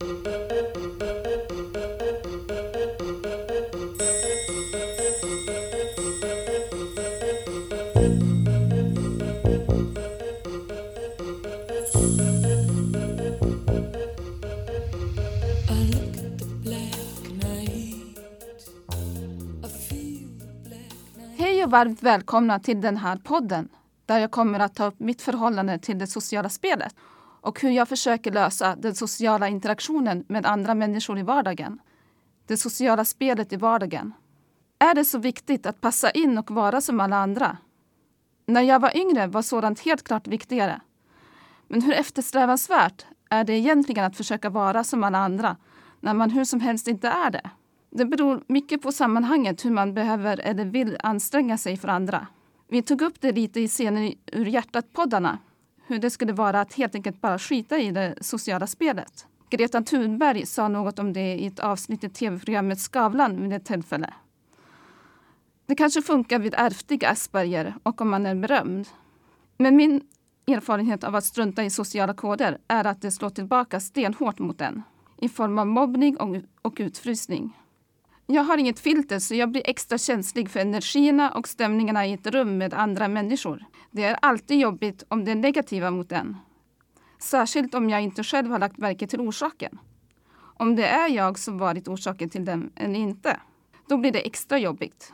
Hej och varmt välkomna till den här podden där jag kommer att ta upp mitt förhållande till det sociala spelet och hur jag försöker lösa den sociala interaktionen med andra människor i vardagen. Det sociala spelet i vardagen. Är det så viktigt att passa in och vara som alla andra? När jag var yngre var sådant helt klart viktigare. Men hur eftersträvansvärt är det egentligen att försöka vara som alla andra när man hur som helst inte är det? Det beror mycket på sammanhanget hur man behöver eller vill anstränga sig för andra. Vi tog upp det lite i scenen ur hjärtat-poddarna. Hur det skulle vara att helt enkelt bara skita i det sociala spelet. Greta Thunberg sa något om det i ett avsnitt i tv-programmet Skavlan vid ett tillfälle. Det kanske funkar vid ärftlig Asperger och om man är berömd. Men min erfarenhet av att strunta i sociala koder är att det slår tillbaka stenhårt mot en i form av mobbning och utfrysning. Jag har inget filter så jag blir extra känslig för energierna och stämningarna i ett rum med andra människor. Det är alltid jobbigt om det är negativa mot en. Särskilt om jag inte själv har lagt märke till orsaken. Om det är jag som varit orsaken till dem eller inte. Då blir det extra jobbigt.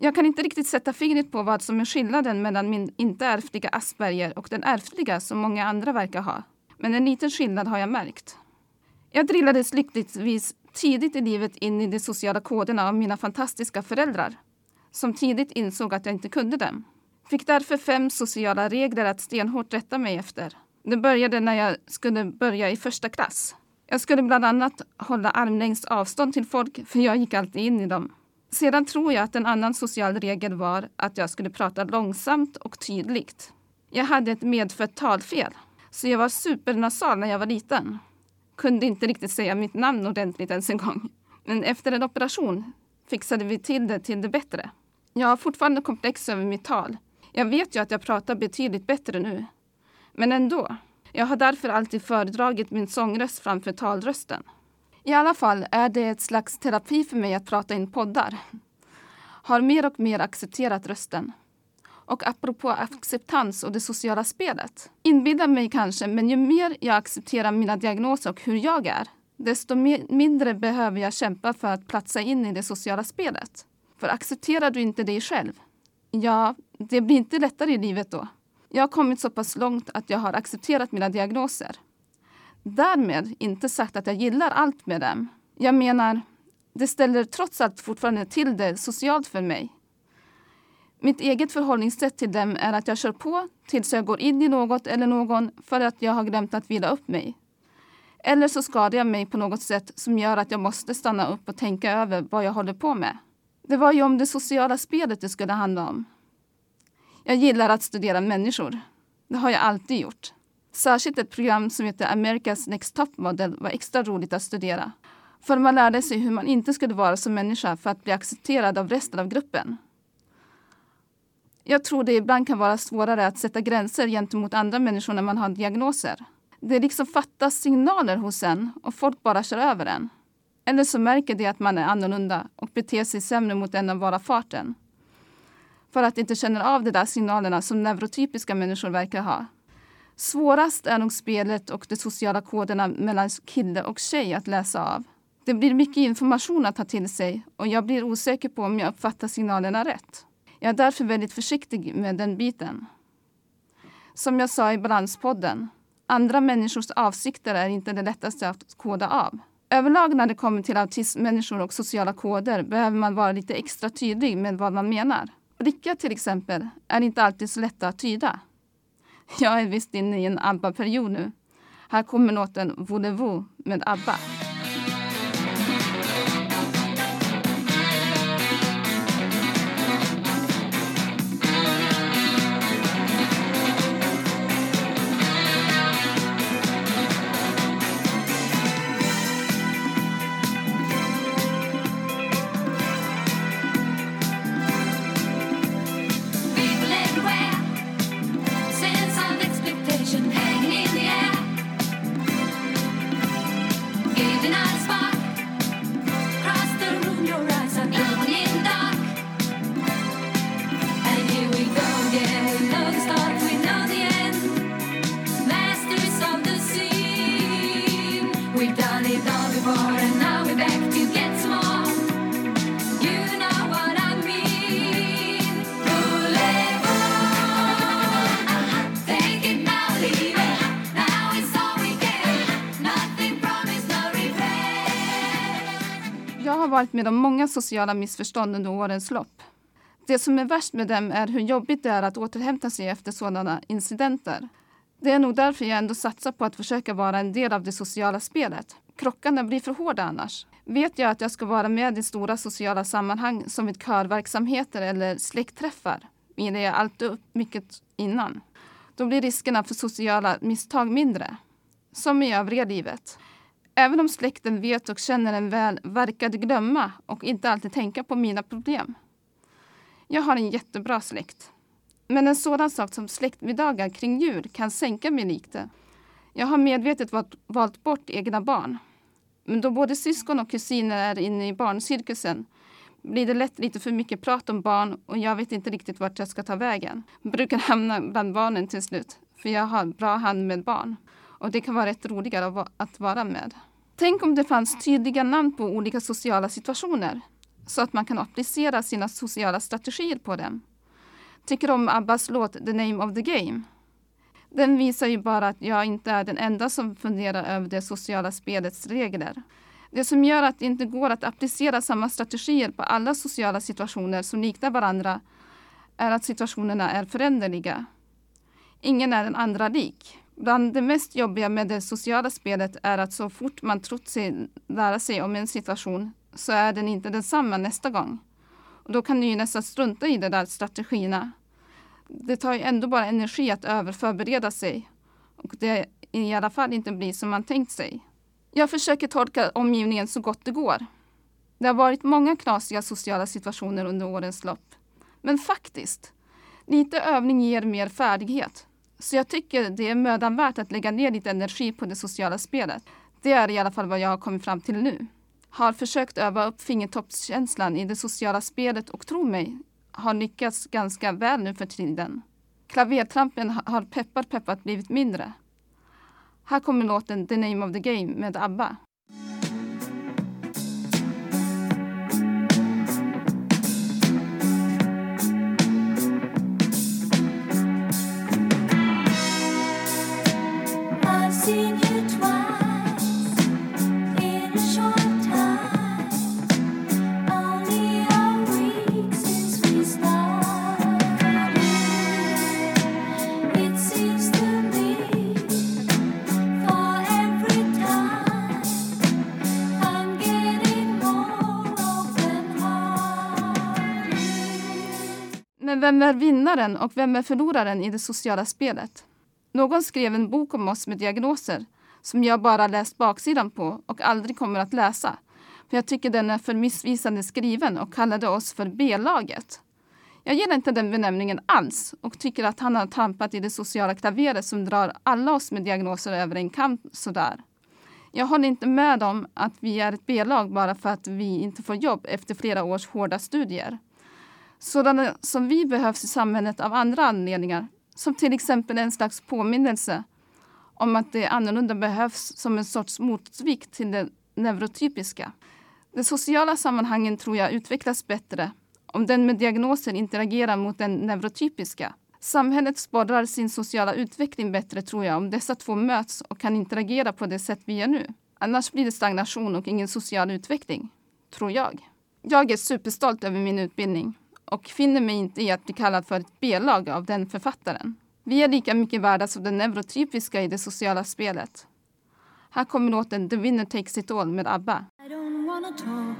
Jag kan inte riktigt sätta fingret på vad som är skillnaden mellan min inte ärftliga Asperger och den ärftliga som många andra verkar ha. Men en liten skillnad har jag märkt. Jag drillades lyckligtvis tidigt i livet in i de sociala koderna av mina fantastiska föräldrar som tidigt insåg att jag inte kunde dem. Fick därför fem sociala regler att stenhårt rätta mig efter. Det började när jag skulle börja i första klass. Jag skulle bland annat hålla armlängds avstånd till folk, för jag gick alltid in i dem. Sedan tror jag att en annan social regel var att jag skulle prata långsamt och tydligt. Jag hade ett medfött talfel, så jag var supernasal när jag var liten kunde inte riktigt säga mitt namn ordentligt ens en gång. Men efter en operation fixade vi till det till det bättre. Jag har fortfarande komplex över mitt tal. Jag vet ju att jag pratar betydligt bättre nu. Men ändå. Jag har därför alltid föredragit min sångröst framför talrösten. I alla fall är det ett slags terapi för mig att prata in poddar. Har mer och mer accepterat rösten. Och apropå acceptans och det sociala spelet. Inbilda mig kanske, men ju mer jag accepterar mina diagnoser och hur jag är, desto mindre behöver jag kämpa för att platsa in i det sociala spelet. För accepterar du inte dig själv, ja, det blir inte lättare i livet då. Jag har kommit så pass långt att jag har accepterat mina diagnoser. Därmed inte sagt att jag gillar allt med dem. Jag menar, det ställer trots allt fortfarande till det socialt för mig. Mitt eget förhållningssätt till dem är att jag kör på tills jag går in i något eller någon för att jag har glömt att vila upp mig. Eller så skadar jag mig på något sätt som gör att jag måste stanna upp och tänka över vad jag håller på med. Det var ju om det sociala spelet det skulle handla om. Jag gillar att studera människor. Det har jag alltid gjort. Särskilt ett program som heter America's Next Top Model var extra roligt att studera. För man lärde sig hur man inte skulle vara som människa för att bli accepterad av resten av gruppen. Jag tror det ibland kan vara svårare att sätta gränser gentemot andra människor när man har diagnoser. Det liksom fattas signaler hos en och folk bara kör över en. Eller så märker de att man är annorlunda och beter sig sämre mot en av bara farten. För att de inte känner av de där signalerna som neurotypiska människor verkar ha. Svårast är nog spelet och de sociala koderna mellan kille och tjej att läsa av. Det blir mycket information att ta till sig och jag blir osäker på om jag uppfattar signalerna rätt. Jag är därför väldigt försiktig med den biten. Som jag sa i Balanspodden, andra människors avsikter är inte det lättaste att koda av. Överlag när det kommer till autismmänniskor och sociala koder behöver man vara lite extra tydlig med vad man menar. Blickar till exempel är inte alltid så lätta att tyda. Jag är visst inne i en ABBA-period nu. Här kommer låten Voulez-vous med ABBA. Varit med om många sociala missförstånd under årens lopp. Det som är värst med dem är hur jobbigt det är att återhämta sig efter sådana incidenter. Det är nog därför jag ändå satsar på att försöka vara en del av det sociala spelet. Krockarna blir för hårda annars. Vet jag att jag ska vara med i stora sociala sammanhang som vid körverksamheter eller släktträffar vilar jag alltid upp mycket innan. Då blir riskerna för sociala misstag mindre. Som i övriga livet. Även om släkten vet och känner en väl verkar de glömma och inte alltid tänka på mina problem. Jag har en jättebra släkt. Men en sådan sak som släktmiddagar kring jul kan sänka mig lite. Jag har medvetet valt bort egna barn. Men då både syskon och kusiner är inne i barncirkusen blir det lätt lite för mycket prat om barn och jag vet inte riktigt vart jag ska ta vägen. Jag brukar hamna bland barnen till slut, för jag har bra hand med barn. Och det kan vara rätt roligare att vara med. Tänk om det fanns tydliga namn på olika sociala situationer så att man kan applicera sina sociala strategier på dem. Tycker om Abbas låt The name of the game. Den visar ju bara att jag inte är den enda som funderar över det sociala spelets regler. Det som gör att det inte går att applicera samma strategier på alla sociala situationer som liknar varandra är att situationerna är föränderliga. Ingen är den andra lik. Bland det mest jobbiga med det sociala spelet är att så fort man trott sig lära sig om en situation så är den inte densamma nästa gång. Och då kan du ju nästan strunta i de där strategierna. Det tar ju ändå bara energi att överförbereda sig och det i alla fall inte blir som man tänkt sig. Jag försöker tolka omgivningen så gott det går. Det har varit många knasiga sociala situationer under årens lopp. Men faktiskt, lite övning ger mer färdighet. Så jag tycker det är mödan värt att lägga ner lite energi på det sociala spelet. Det är i alla fall vad jag har kommit fram till nu. Har försökt öva upp fingertoppskänslan i det sociala spelet och tro mig, har lyckats ganska väl nu för tiden. Klavertrampen har peppar peppat blivit mindre. Här kommer låten The Name of the Game med ABBA. Vem är vinnaren och vem är förloraren i det sociala spelet? Någon skrev en bok om oss med diagnoser som jag bara läst baksidan på och aldrig kommer att läsa. För jag tycker den är för missvisande skriven och kallade oss för B-laget. Jag gillar inte den benämningen alls och tycker att han har trampat i det sociala klaveret som drar alla oss med diagnoser över en kam sådär. Jag håller inte med om att vi är ett B-lag bara för att vi inte får jobb efter flera års hårda studier. Sådana som vi behövs i samhället av andra anledningar, som till exempel en slags påminnelse om att det annorlunda behövs som en sorts motvikt till det neurotypiska. De sociala sammanhangen tror jag utvecklas bättre om den med diagnosen interagerar mot den neurotypiska. Samhället sporrar sin sociala utveckling bättre tror jag om dessa två möts och kan interagera på det sätt vi gör nu. Annars blir det stagnation och ingen social utveckling. Tror jag. Jag är superstolt över min utbildning och finner mig inte i att bli kallad för ett B-lag av den författaren. Vi är lika mycket värda som den neurotypiska i det sociala spelet. Här kommer låten The Winner Takes It All med ABBA. I don't wanna talk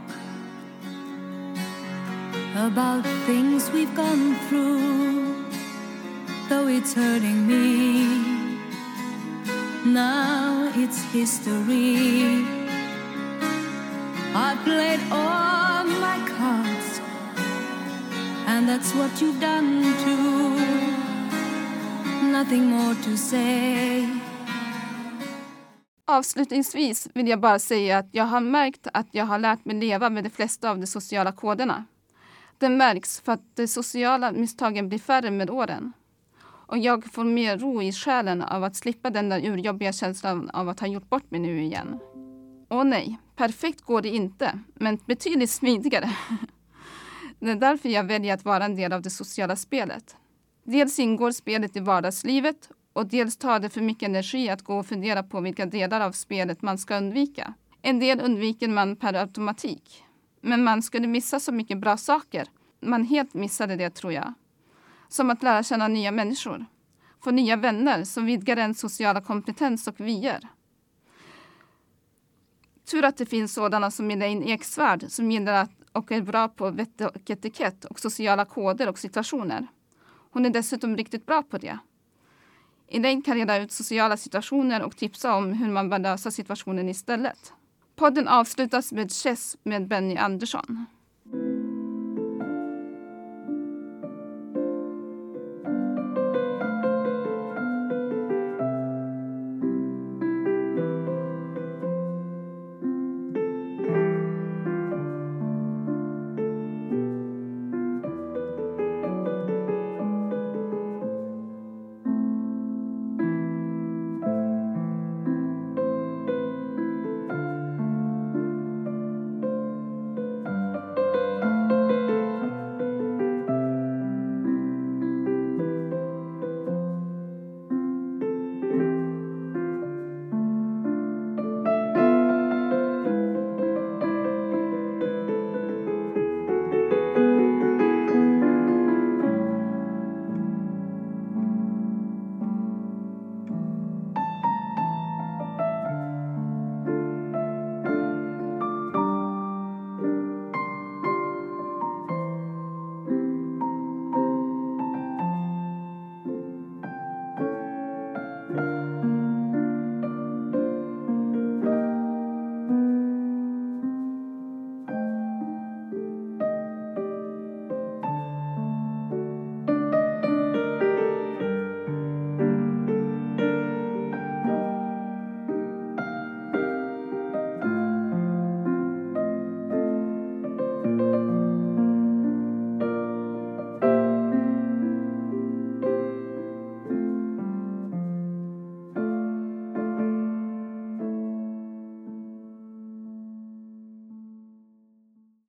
about things we've gone through, though it's hurting me. Now it's history. I played all that's what you've done too. Nothing more to say. Avslutningsvis vill jag bara säga att jag har märkt att jag har lärt mig leva med de flesta av de sociala koderna. Det märks för att de sociala misstagen blir färre med åren. Och jag får mer ro i själen av att slippa den där urjobbiga känslan av att ha gjort bort mig nu igen. Åh nej, perfekt går det inte, men betydligt smidigare. Det är därför jag väljer att vara en del av det sociala spelet. Dels ingår spelet i vardagslivet och dels tar det för mycket energi att gå och fundera på vilka delar av spelet man ska undvika. En del undviker man per automatik. Men man skulle missa så mycket bra saker. Man helt missade det tror jag. Som att lära känna nya människor. Få nya vänner som vidgar ens sociala kompetens och vyer. Tur att det finns sådana som Elaine Eksvärd som gillar att och är bra på vett och etikett och sociala koder och situationer. Hon är dessutom riktigt bra på det. Elaine kan reda ut sociala situationer och tipsa om hur man bör lösa situationen istället. Podden avslutas med Chess med Benny Andersson.